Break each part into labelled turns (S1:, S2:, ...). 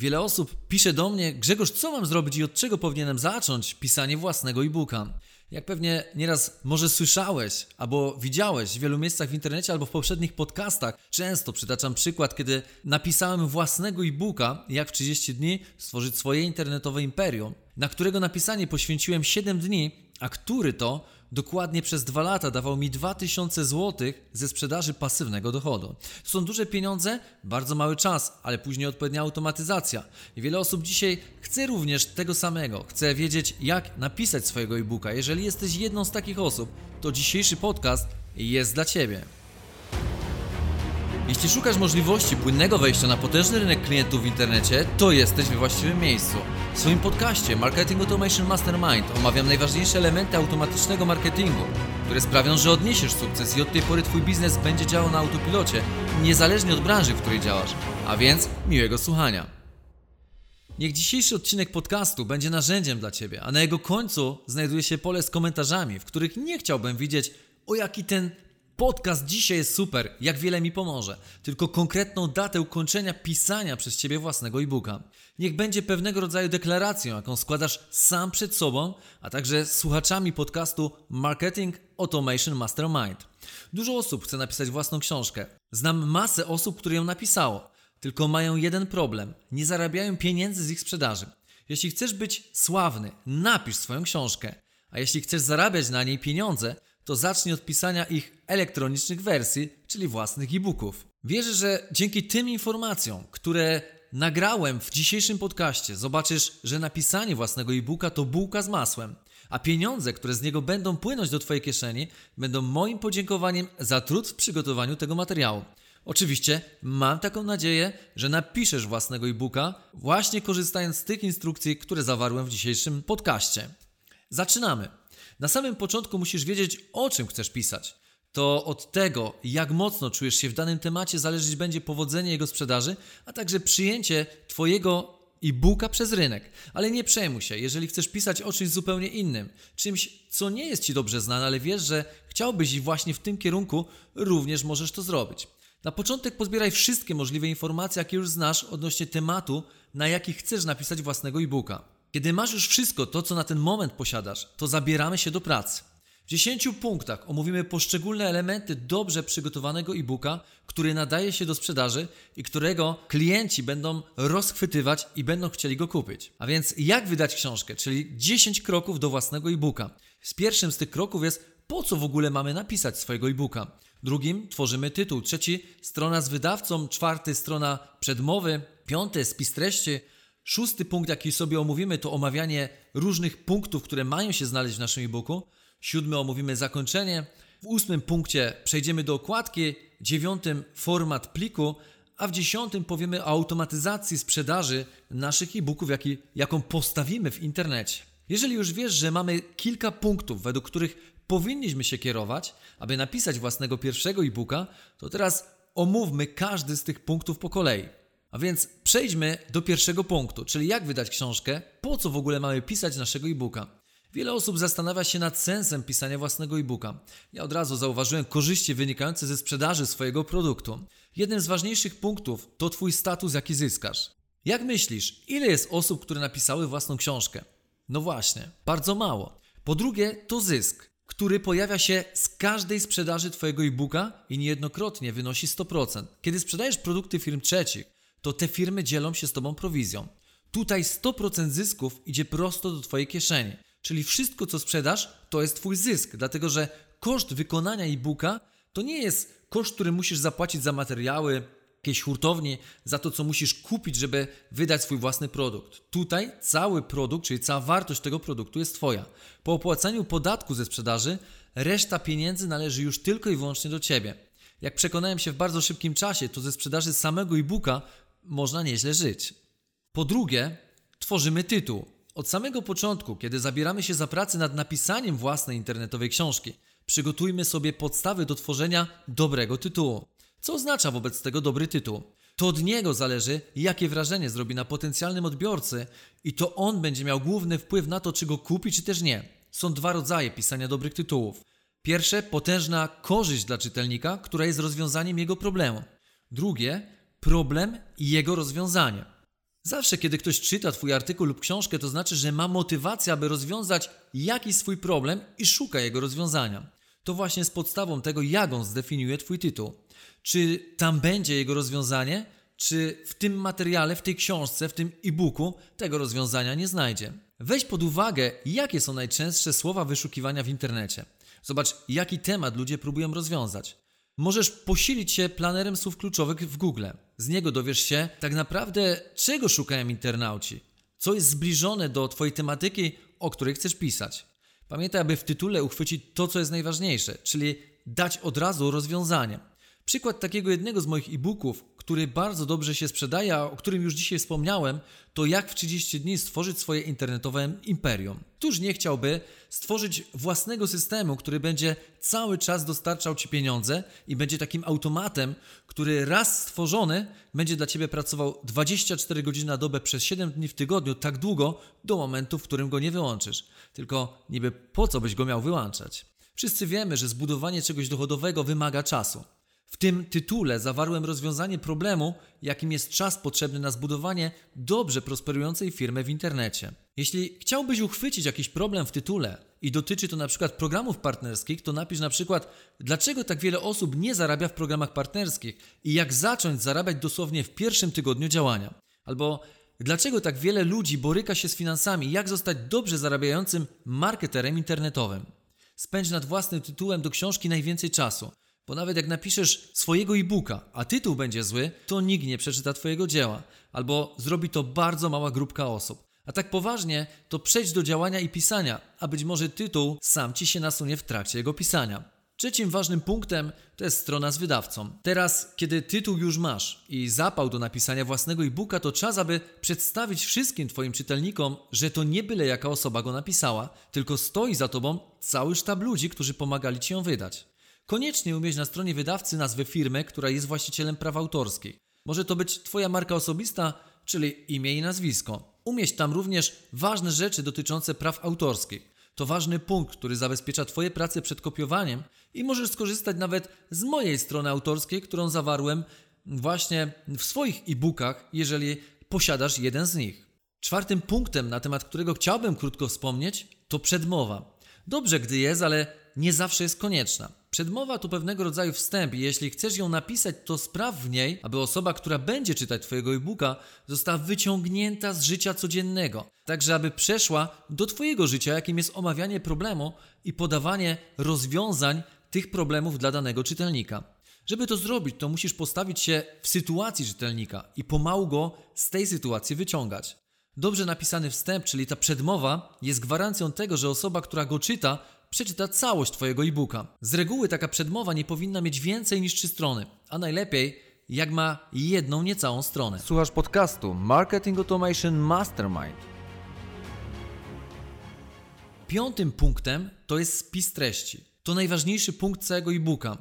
S1: Wiele osób pisze do mnie, Grzegorz, co mam zrobić i od czego powinienem zacząć pisanie własnego e-booka? Jak pewnie nieraz może słyszałeś albo widziałeś w wielu miejscach w internecie albo w poprzednich podcastach, często przytaczam przykład, kiedy napisałem własnego e-booka, jak w 30 dni stworzyć swoje internetowe imperium, na którego napisanie poświęciłem 7 dni, a który to dokładnie przez dwa lata dawał mi 2000 zł ze sprzedaży pasywnego dochodu. To są duże pieniądze, bardzo mały czas, ale później odpowiednia automatyzacja. Wiele osób dzisiaj chce również tego samego. Chce wiedzieć, jak napisać swojego e-booka. Jeżeli jesteś jedną z takich osób, to dzisiejszy podcast jest dla Ciebie. Jeśli szukasz możliwości płynnego wejścia na potężny rynek klientów w internecie, to jesteś we właściwym miejscu. W swoim podcaście Marketing Automation Mastermind omawiam najważniejsze elementy automatycznego marketingu, które sprawią, że odniesiesz sukces i od tej pory Twój biznes będzie działał na autopilocie, niezależnie od branży, w której działasz. A więc miłego słuchania. Niech dzisiejszy odcinek podcastu będzie narzędziem dla Ciebie, a na jego końcu znajduje się pole z komentarzami, w których nie chciałbym widzieć, o jaki ten Podcast dzisiaj jest super, jak wiele mi pomoże. Tylko konkretną datę ukończenia pisania przez Ciebie własnego e-booka. Niech będzie pewnego rodzaju deklaracją, jaką składasz sam przed sobą, a także słuchaczami podcastu Marketing Automation Mastermind. Dużo osób chce napisać własną książkę. Znam masę osób, które ją napisało. Tylko mają jeden problem. Nie zarabiają pieniędzy z ich sprzedaży. Jeśli chcesz być sławny, napisz swoją książkę. A jeśli chcesz zarabiać na niej pieniądze, to zacznij od pisania ich elektronicznych wersji, czyli własnych e-booków. Wierzę, że dzięki tym informacjom, które nagrałem w dzisiejszym podcaście, zobaczysz, że napisanie własnego e-booka to bułka z masłem, a pieniądze, które z niego będą płynąć do Twojej kieszeni, będą moim podziękowaniem za trud w przygotowaniu tego materiału. Oczywiście mam taką nadzieję, że napiszesz własnego e-booka, właśnie korzystając z tych instrukcji, które zawarłem w dzisiejszym podcaście. Zaczynamy. Na samym początku musisz wiedzieć, o czym chcesz pisać. To od tego, jak mocno czujesz się w danym temacie, zależeć będzie powodzenie jego sprzedaży, a także przyjęcie Twojego e-booka przez rynek. Ale nie przejmuj się, jeżeli chcesz pisać o czymś zupełnie innym, czymś, co nie jest Ci dobrze znane, ale wiesz, że chciałbyś i właśnie w tym kierunku również możesz to zrobić. Na początek pozbieraj wszystkie możliwe informacje, jakie już znasz odnośnie tematu, na jaki chcesz napisać własnego e-booka. Kiedy masz już wszystko to, co na ten moment posiadasz, to zabieramy się do pracy. W 10 punktach omówimy poszczególne elementy dobrze przygotowanego e-booka, który nadaje się do sprzedaży i którego klienci będą rozchwytywać i będą chcieli go kupić. A więc jak wydać książkę, czyli 10 kroków do własnego e-booka. Z pierwszym z tych kroków jest po co w ogóle mamy napisać swojego e-booka. Drugim tworzymy tytuł, trzeci strona z wydawcą, czwarty strona przedmowy, piąty spis treści, Szósty punkt, jaki sobie omówimy, to omawianie różnych punktów, które mają się znaleźć w naszym e-booku. Siódmy omówimy zakończenie. W ósmym punkcie przejdziemy do okładki. Dziewiątym format pliku. A w dziesiątym powiemy o automatyzacji sprzedaży naszych e-booków, jaką postawimy w internecie. Jeżeli już wiesz, że mamy kilka punktów, według których powinniśmy się kierować, aby napisać własnego pierwszego e-booka, to teraz omówmy każdy z tych punktów po kolei. A więc przejdźmy do pierwszego punktu, czyli jak wydać książkę, po co w ogóle mamy pisać naszego e-booka. Wiele osób zastanawia się nad sensem pisania własnego e-booka. Ja od razu zauważyłem korzyści wynikające ze sprzedaży swojego produktu. Jednym z ważniejszych punktów to Twój status, jaki zyskasz. Jak myślisz, ile jest osób, które napisały własną książkę? No właśnie, bardzo mało. Po drugie, to zysk, który pojawia się z każdej sprzedaży Twojego e-booka i niejednokrotnie wynosi 100%. Kiedy sprzedajesz produkty firm trzecich, to te firmy dzielą się z Tobą prowizją. Tutaj 100% zysków idzie prosto do Twojej kieszeni. Czyli wszystko, co sprzedasz, to jest Twój zysk, dlatego że koszt wykonania e-booka to nie jest koszt, który musisz zapłacić za materiały, jakiejś hurtowni, za to, co musisz kupić, żeby wydać swój własny produkt. Tutaj cały produkt, czyli cała wartość tego produktu jest Twoja. Po opłacaniu podatku ze sprzedaży, reszta pieniędzy należy już tylko i wyłącznie do Ciebie. Jak przekonałem się w bardzo szybkim czasie, to ze sprzedaży samego e-booka można nieźle żyć. Po drugie, tworzymy tytuł. Od samego początku, kiedy zabieramy się za pracę nad napisaniem własnej internetowej książki, przygotujmy sobie podstawy do tworzenia dobrego tytułu. Co oznacza wobec tego dobry tytuł? To od niego zależy, jakie wrażenie zrobi na potencjalnym odbiorcy, i to on będzie miał główny wpływ na to, czy go kupi, czy też nie. Są dwa rodzaje pisania dobrych tytułów. Pierwsze, potężna korzyść dla czytelnika, która jest rozwiązaniem jego problemu. Drugie, problem i jego rozwiązanie. Zawsze, kiedy ktoś czyta Twój artykuł lub książkę, to znaczy, że ma motywację, aby rozwiązać jakiś swój problem i szuka jego rozwiązania. To właśnie z podstawą tego, jak on zdefiniuje Twój tytuł. Czy tam będzie jego rozwiązanie, czy w tym materiale, w tej książce, w tym e-booku tego rozwiązania nie znajdzie. Weź pod uwagę, jakie są najczęstsze słowa wyszukiwania w internecie. Zobacz, jaki temat ludzie próbują rozwiązać. Możesz posilić się planerem słów kluczowych w Google. Z niego dowiesz się tak naprawdę, czego szukają internauci, co jest zbliżone do Twojej tematyki, o której chcesz pisać. Pamiętaj, aby w tytule uchwycić to, co jest najważniejsze, czyli dać od razu rozwiązanie. Przykład takiego jednego z moich e-booków, który bardzo dobrze się sprzedaje, a o którym już dzisiaj wspomniałem, to jak w 30 dni stworzyć swoje internetowe imperium. Któż nie chciałby stworzyć własnego systemu, który będzie cały czas dostarczał Ci pieniądze i będzie takim automatem, który raz stworzony będzie dla Ciebie pracował 24 godziny na dobę przez 7 dni w tygodniu, tak długo do momentu, w którym go nie wyłączysz. Tylko niby po co byś go miał wyłączać? Wszyscy wiemy, że zbudowanie czegoś dochodowego wymaga czasu. W tym tytule zawarłem rozwiązanie problemu, jakim jest czas potrzebny na zbudowanie dobrze prosperującej firmy w internecie. Jeśli chciałbyś uchwycić jakiś problem w tytule i dotyczy to na przykład programów partnerskich, to napisz na przykład dlaczego tak wiele osób nie zarabia w programach partnerskich i jak zacząć zarabiać dosłownie w pierwszym tygodniu działania. Albo dlaczego tak wiele ludzi boryka się z finansami, jak zostać dobrze zarabiającym marketerem internetowym. Spędź nad własnym tytułem do książki najwięcej czasu. Bo nawet jak napiszesz swojego e-booka, a tytuł będzie zły, to nikt nie przeczyta Twojego dzieła, albo zrobi to bardzo mała grupka osób. A tak poważnie, to przejdź do działania i pisania, a być może tytuł sam Ci się nasunie w trakcie jego pisania. Trzecim ważnym punktem to jest strona z wydawcą. Teraz, kiedy tytuł już masz i zapał do napisania własnego e-booka, to czas, aby przedstawić wszystkim Twoim czytelnikom, że to nie byle jaka osoba go napisała, tylko stoi za Tobą cały sztab ludzi, którzy pomagali Ci ją wydać. Koniecznie umieść na stronie wydawcy nazwę firmy, która jest właścicielem praw autorskich. Może to być Twoja marka osobista, czyli imię i nazwisko. Umieść tam również ważne rzeczy dotyczące praw autorskich. To ważny punkt, który zabezpiecza Twoje prace przed kopiowaniem i możesz skorzystać nawet z mojej strony autorskiej, którą zawarłem właśnie w swoich e-bookach, jeżeli posiadasz jeden z nich. Czwartym punktem, na temat którego chciałbym krótko wspomnieć, to przedmowa. Dobrze, gdy jest, ale nie zawsze jest konieczna. Przedmowa to pewnego rodzaju wstęp i jeśli chcesz ją napisać, to spraw w niej, aby osoba, która będzie czytać Twojego e-booka, została wyciągnięta z życia codziennego, także aby przeszła do Twojego życia, jakim jest omawianie problemu i podawanie rozwiązań tych problemów dla danego czytelnika. Żeby to zrobić, to musisz postawić się w sytuacji czytelnika i pomału go z tej sytuacji wyciągać. Dobrze napisany wstęp, czyli ta przedmowa, jest gwarancją tego, że osoba, która go czyta, przeczyta całość Twojego e-booka. Z reguły taka przedmowa nie powinna mieć więcej niż trzy strony, a najlepiej jak ma jedną niecałą stronę.
S2: Słuchasz podcastu Marketing Automation Mastermind.
S1: Piątym punktem to jest spis treści. To najważniejszy punkt całego e-booka.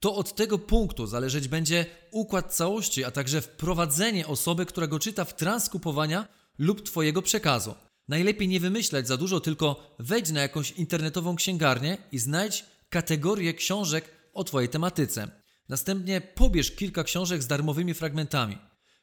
S1: To od tego punktu zależeć będzie układ całości, a także wprowadzenie osoby, która go czyta w trans kupowania lub Twojego przekazu. Najlepiej nie wymyślać za dużo, tylko wejdź na jakąś internetową księgarnię i znajdź kategorię książek o Twojej tematyce. Następnie pobierz kilka książek z darmowymi fragmentami.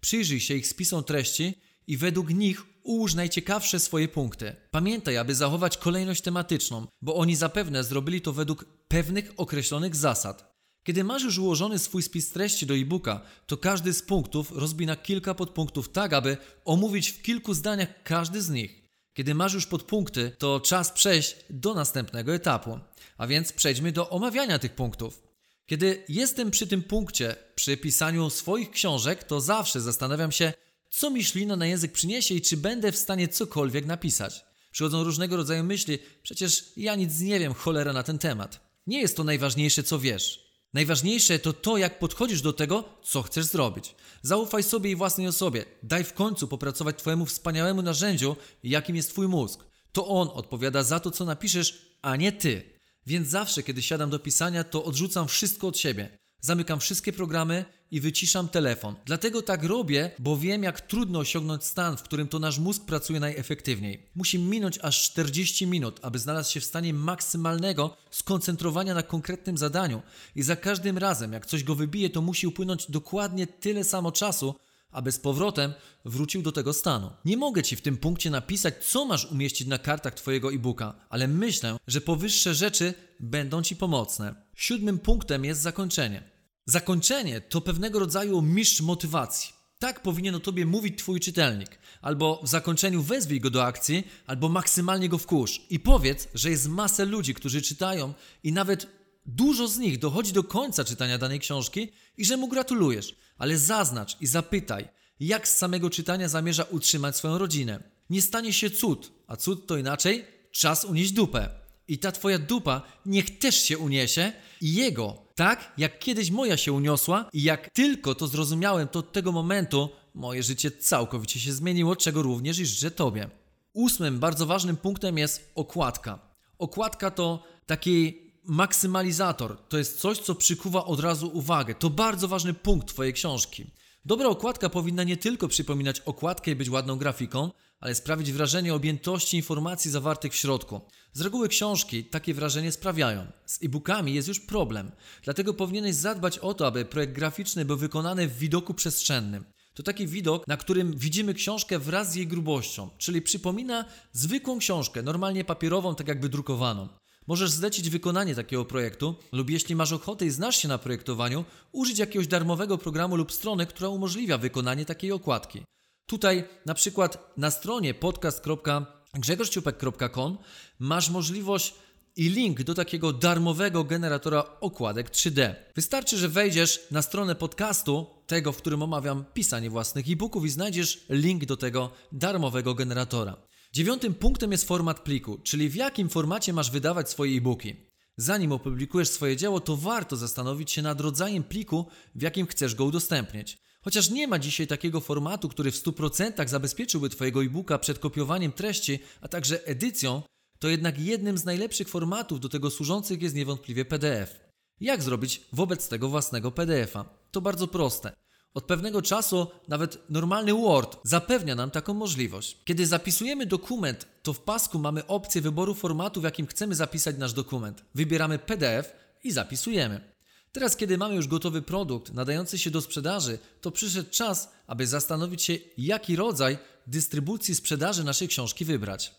S1: Przyjrzyj się ich spisom treści i według nich ułóż najciekawsze swoje punkty. Pamiętaj, aby zachować kolejność tematyczną, bo oni zapewne zrobili to według pewnych określonych zasad. Kiedy masz już ułożony swój spis treści do e-booka, to każdy z punktów rozbij na kilka podpunktów tak, aby omówić w kilku zdaniach każdy z nich. Kiedy masz już podpunkty, to czas przejść do następnego etapu. A więc przejdźmy do omawiania tych punktów. Kiedy jestem przy tym punkcie, przy pisaniu swoich książek, to zawsze zastanawiam się, co mi ślina na język przyniesie i czy będę w stanie cokolwiek napisać. Przychodzą różnego rodzaju myśli, przecież ja nic nie wiem, cholera na ten temat. Nie jest to najważniejsze, co wiesz. Najważniejsze to to, jak podchodzisz do tego, co chcesz zrobić. Zaufaj sobie i własnej osobie. Daj w końcu popracować Twojemu wspaniałemu narzędziu, jakim jest Twój mózg. To on odpowiada za to, co napiszesz, a nie Ty. Więc zawsze, kiedy siadam do pisania, to odrzucam wszystko od siebie. Zamykam wszystkie programy i wyciszam telefon. Dlatego tak robię, bo wiem, jak trudno osiągnąć stan, w którym to nasz mózg pracuje najefektywniej. Musi minąć aż 40 minut, aby znalazł się w stanie maksymalnego skoncentrowania na konkretnym zadaniu. I za każdym razem, jak coś go wybije, to musi upłynąć dokładnie tyle samo czasu, aby z powrotem wrócił do tego stanu. Nie mogę Ci w tym punkcie napisać, co masz umieścić na kartach Twojego e-booka, ale myślę, że powyższe rzeczy będą Ci pomocne. Siódmym punktem jest zakończenie. Zakończenie to pewnego rodzaju mistrz motywacji. Tak powinien o tobie mówić twój czytelnik. Albo w zakończeniu wezwij go do akcji, albo maksymalnie go wkurz. I powiedz, że jest masę ludzi, którzy czytają i nawet dużo z nich dochodzi do końca czytania danej książki i że mu gratulujesz. Ale zaznacz i zapytaj, jak z samego czytania zamierza utrzymać swoją rodzinę. Nie stanie się cud, a cud to inaczej czas unieść dupę. I ta twoja dupa niech też się uniesie i jego, tak jak kiedyś moja się uniosła i jak tylko to zrozumiałem, to od tego momentu moje życie całkowicie się zmieniło, czego również i życzę tobie. Ósmym bardzo ważnym punktem jest okładka. Okładka to taki maksymalizator, to jest coś, co przykuwa od razu uwagę. To bardzo ważny punkt twojej książki. Dobra okładka powinna nie tylko przypominać okładkę i być ładną grafiką, ale sprawić wrażenie objętości informacji zawartych w środku. Z reguły książki takie wrażenie sprawiają. Z e-bookami jest już problem, dlatego powinieneś zadbać o to, aby projekt graficzny był wykonany w widoku przestrzennym. To taki widok, na którym widzimy książkę wraz z jej grubością, czyli przypomina zwykłą książkę, normalnie papierową, tak jakby drukowaną. Możesz zlecić wykonanie takiego projektu, lub jeśli masz ochotę i znasz się na projektowaniu, użyć jakiegoś darmowego programu lub strony, która umożliwia wykonanie takiej okładki. Tutaj na przykład na stronie podcast.grzegorзciupek.com masz możliwość i link do takiego darmowego generatora okładek 3D. Wystarczy, że wejdziesz na stronę podcastu, tego, w którym omawiam pisanie własnych e-booków i znajdziesz link do tego darmowego generatora. Dziewiątym punktem jest format pliku, czyli w jakim formacie masz wydawać swoje e-booki. Zanim opublikujesz swoje dzieło, to warto zastanowić się nad rodzajem pliku, w jakim chcesz go udostępnić. Chociaż nie ma dzisiaj takiego formatu, który w 100% zabezpieczyłby Twojego e-booka przed kopiowaniem treści, a także edycją, to jednak jednym z najlepszych formatów do tego służących jest niewątpliwie PDF. Jak zrobić wobec tego własnego PDF-a? To bardzo proste. Od pewnego czasu nawet normalny Word zapewnia nam taką możliwość. Kiedy zapisujemy dokument, to w pasku mamy opcję wyboru formatu, w jakim chcemy zapisać nasz dokument. Wybieramy PDF i zapisujemy. Teraz, kiedy mamy już gotowy produkt nadający się do sprzedaży, to przyszedł czas, aby zastanowić się, jaki rodzaj dystrybucji sprzedaży naszej książki wybrać.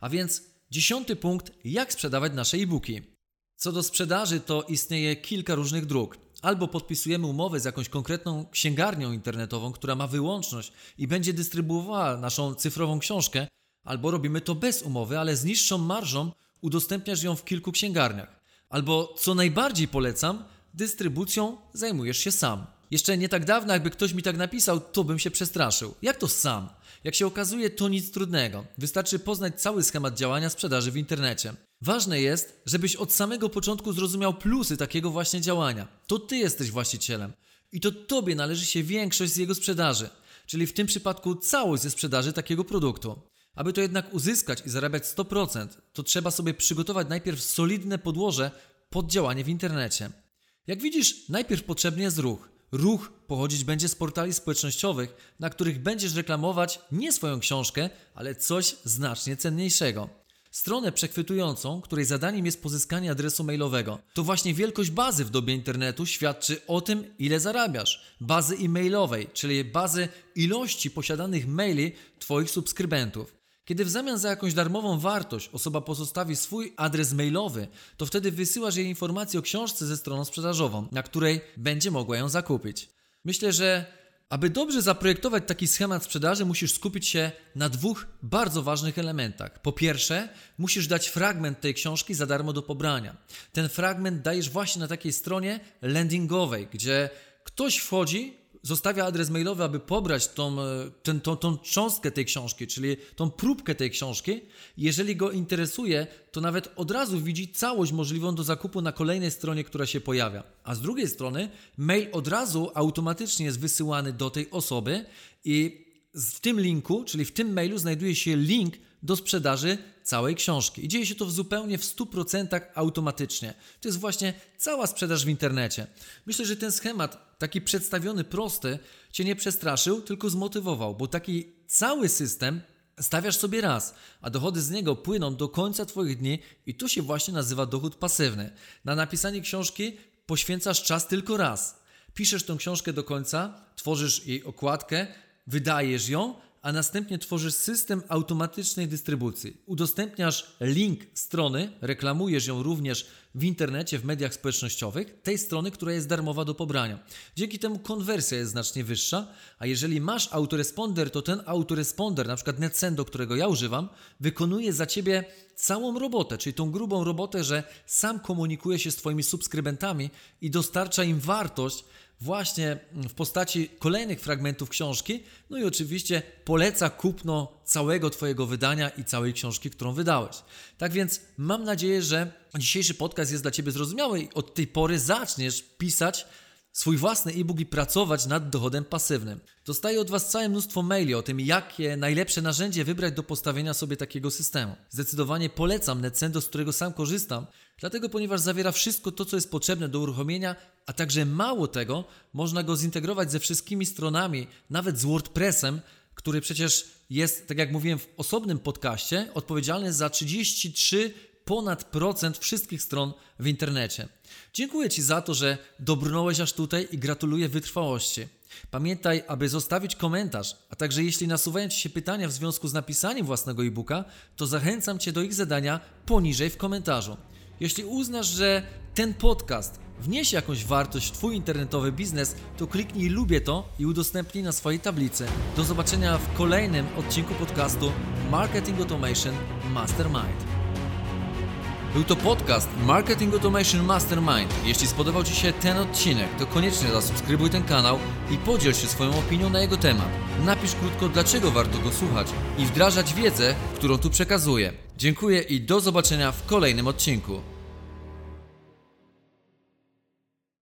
S1: A więc dziesiąty punkt, jak sprzedawać nasze e-booki. Co do sprzedaży, to istnieje kilka różnych dróg. Albo podpisujemy umowę z jakąś konkretną księgarnią internetową, która ma wyłączność i będzie dystrybuowała naszą cyfrową książkę, albo robimy to bez umowy, ale z niższą marżą udostępniasz ją w kilku księgarniach. Albo co najbardziej polecam, dystrybucją zajmujesz się sam. Jeszcze nie tak dawno, jakby ktoś mi tak napisał, to bym się przestraszył. Jak to sam? Jak się okazuje, to nic trudnego. Wystarczy poznać cały schemat działania sprzedaży w internecie. Ważne jest, żebyś od samego początku zrozumiał plusy takiego właśnie działania. To ty jesteś właścicielem i to tobie należy się większość z jego sprzedaży, czyli w tym przypadku całość ze sprzedaży takiego produktu. Aby to jednak uzyskać i zarabiać 100%, to trzeba sobie przygotować najpierw solidne podłoże pod działanie w internecie. Jak widzisz, najpierw potrzebny jest ruch. Ruch pochodzić będzie z portali społecznościowych, na których będziesz reklamować nie swoją książkę, ale coś znacznie cenniejszego. Stronę przechwytującą, której zadaniem jest pozyskanie adresu mailowego. To właśnie wielkość bazy w dobie internetu świadczy o tym, ile zarabiasz. Bazy e-mailowej, czyli bazy ilości posiadanych maili Twoich subskrybentów. Kiedy w zamian za jakąś darmową wartość osoba pozostawi swój adres mailowy, to wtedy wysyłasz jej informację o książce ze stroną sprzedażową, na której będzie mogła ją zakupić. Myślę, że aby dobrze zaprojektować taki schemat sprzedaży, musisz skupić się na dwóch bardzo ważnych elementach. Po pierwsze, musisz dać fragment tej książki za darmo do pobrania. Ten fragment dajesz właśnie na takiej stronie landingowej, gdzie ktoś wchodzi, zostawia adres mailowy, aby pobrać tą, e, ten, tą, tą cząstkę tej książki, czyli tą próbkę tej książki. Jeżeli go interesuje, to nawet od razu widzi całość możliwą do zakupu na kolejnej stronie, która się pojawia. A z drugiej strony, mail od razu automatycznie jest wysyłany do tej osoby i w tym linku, czyli w tym mailu, znajduje się link do sprzedaży całej książki. I dzieje się to w zupełnie w 100% automatycznie. To jest właśnie cała sprzedaż w internecie. Myślę, że ten schemat, taki przedstawiony prosty, Cię nie przestraszył, tylko zmotywował, bo taki cały system stawiasz sobie raz, a dochody z niego płyną do końca Twoich dni i to się właśnie nazywa dochód pasywny. Na napisanie książki poświęcasz czas tylko raz. Piszesz tą książkę do końca, tworzysz jej okładkę, wydajesz ją, a następnie tworzysz system automatycznej dystrybucji. Udostępniasz link strony, reklamujesz ją również w internecie, w mediach społecznościowych, tej strony, która jest darmowa do pobrania. Dzięki temu konwersja jest znacznie wyższa, a jeżeli masz autoresponder, to ten autoresponder, na przykład NetSendo, którego ja używam, wykonuje za ciebie całą robotę, czyli tą grubą robotę, że sam komunikuje się z Twoimi subskrybentami i dostarcza im wartość, właśnie w postaci kolejnych fragmentów książki, no i oczywiście poleca kupno całego Twojego wydania i całej książki, którą wydałeś. Tak więc mam nadzieję, że dzisiejszy podcast jest dla Ciebie zrozumiały i od tej pory zaczniesz pisać swój własny e-book i pracować nad dochodem pasywnym. Dostaję od Was całe mnóstwo maili o tym, jakie najlepsze narzędzie wybrać do postawienia sobie takiego systemu. Zdecydowanie polecam Netcendo, z którego sam korzystam, dlatego ponieważ zawiera wszystko to, co jest potrzebne do uruchomienia, a także mało tego, można go zintegrować ze wszystkimi stronami, nawet z WordPressem, który przecież jest, tak jak mówiłem w osobnym podcaście, odpowiedzialny za 33 ponad procent wszystkich stron w internecie. Dziękuję Ci za to, że dobrnąłeś aż tutaj i gratuluję wytrwałości. Pamiętaj, aby zostawić komentarz, a także jeśli nasuwają Ci się pytania w związku z napisaniem własnego e-booka, to zachęcam Cię do ich zadania poniżej w komentarzu. Jeśli uznasz, że ten podcast wniesie jakąś wartość w Twój internetowy biznes, to kliknij lubię to i udostępnij na swojej tablicy. Do zobaczenia w kolejnym odcinku podcastu Marketing Automation Mastermind. Był to podcast Marketing Automation Mastermind. Jeśli spodobał Ci się ten odcinek, to koniecznie zasubskrybuj ten kanał i podziel się swoją opinią na jego temat. Napisz krótko, dlaczego warto go słuchać i wdrażać wiedzę, którą tu przekazuję. Dziękuję i do zobaczenia w kolejnym odcinku.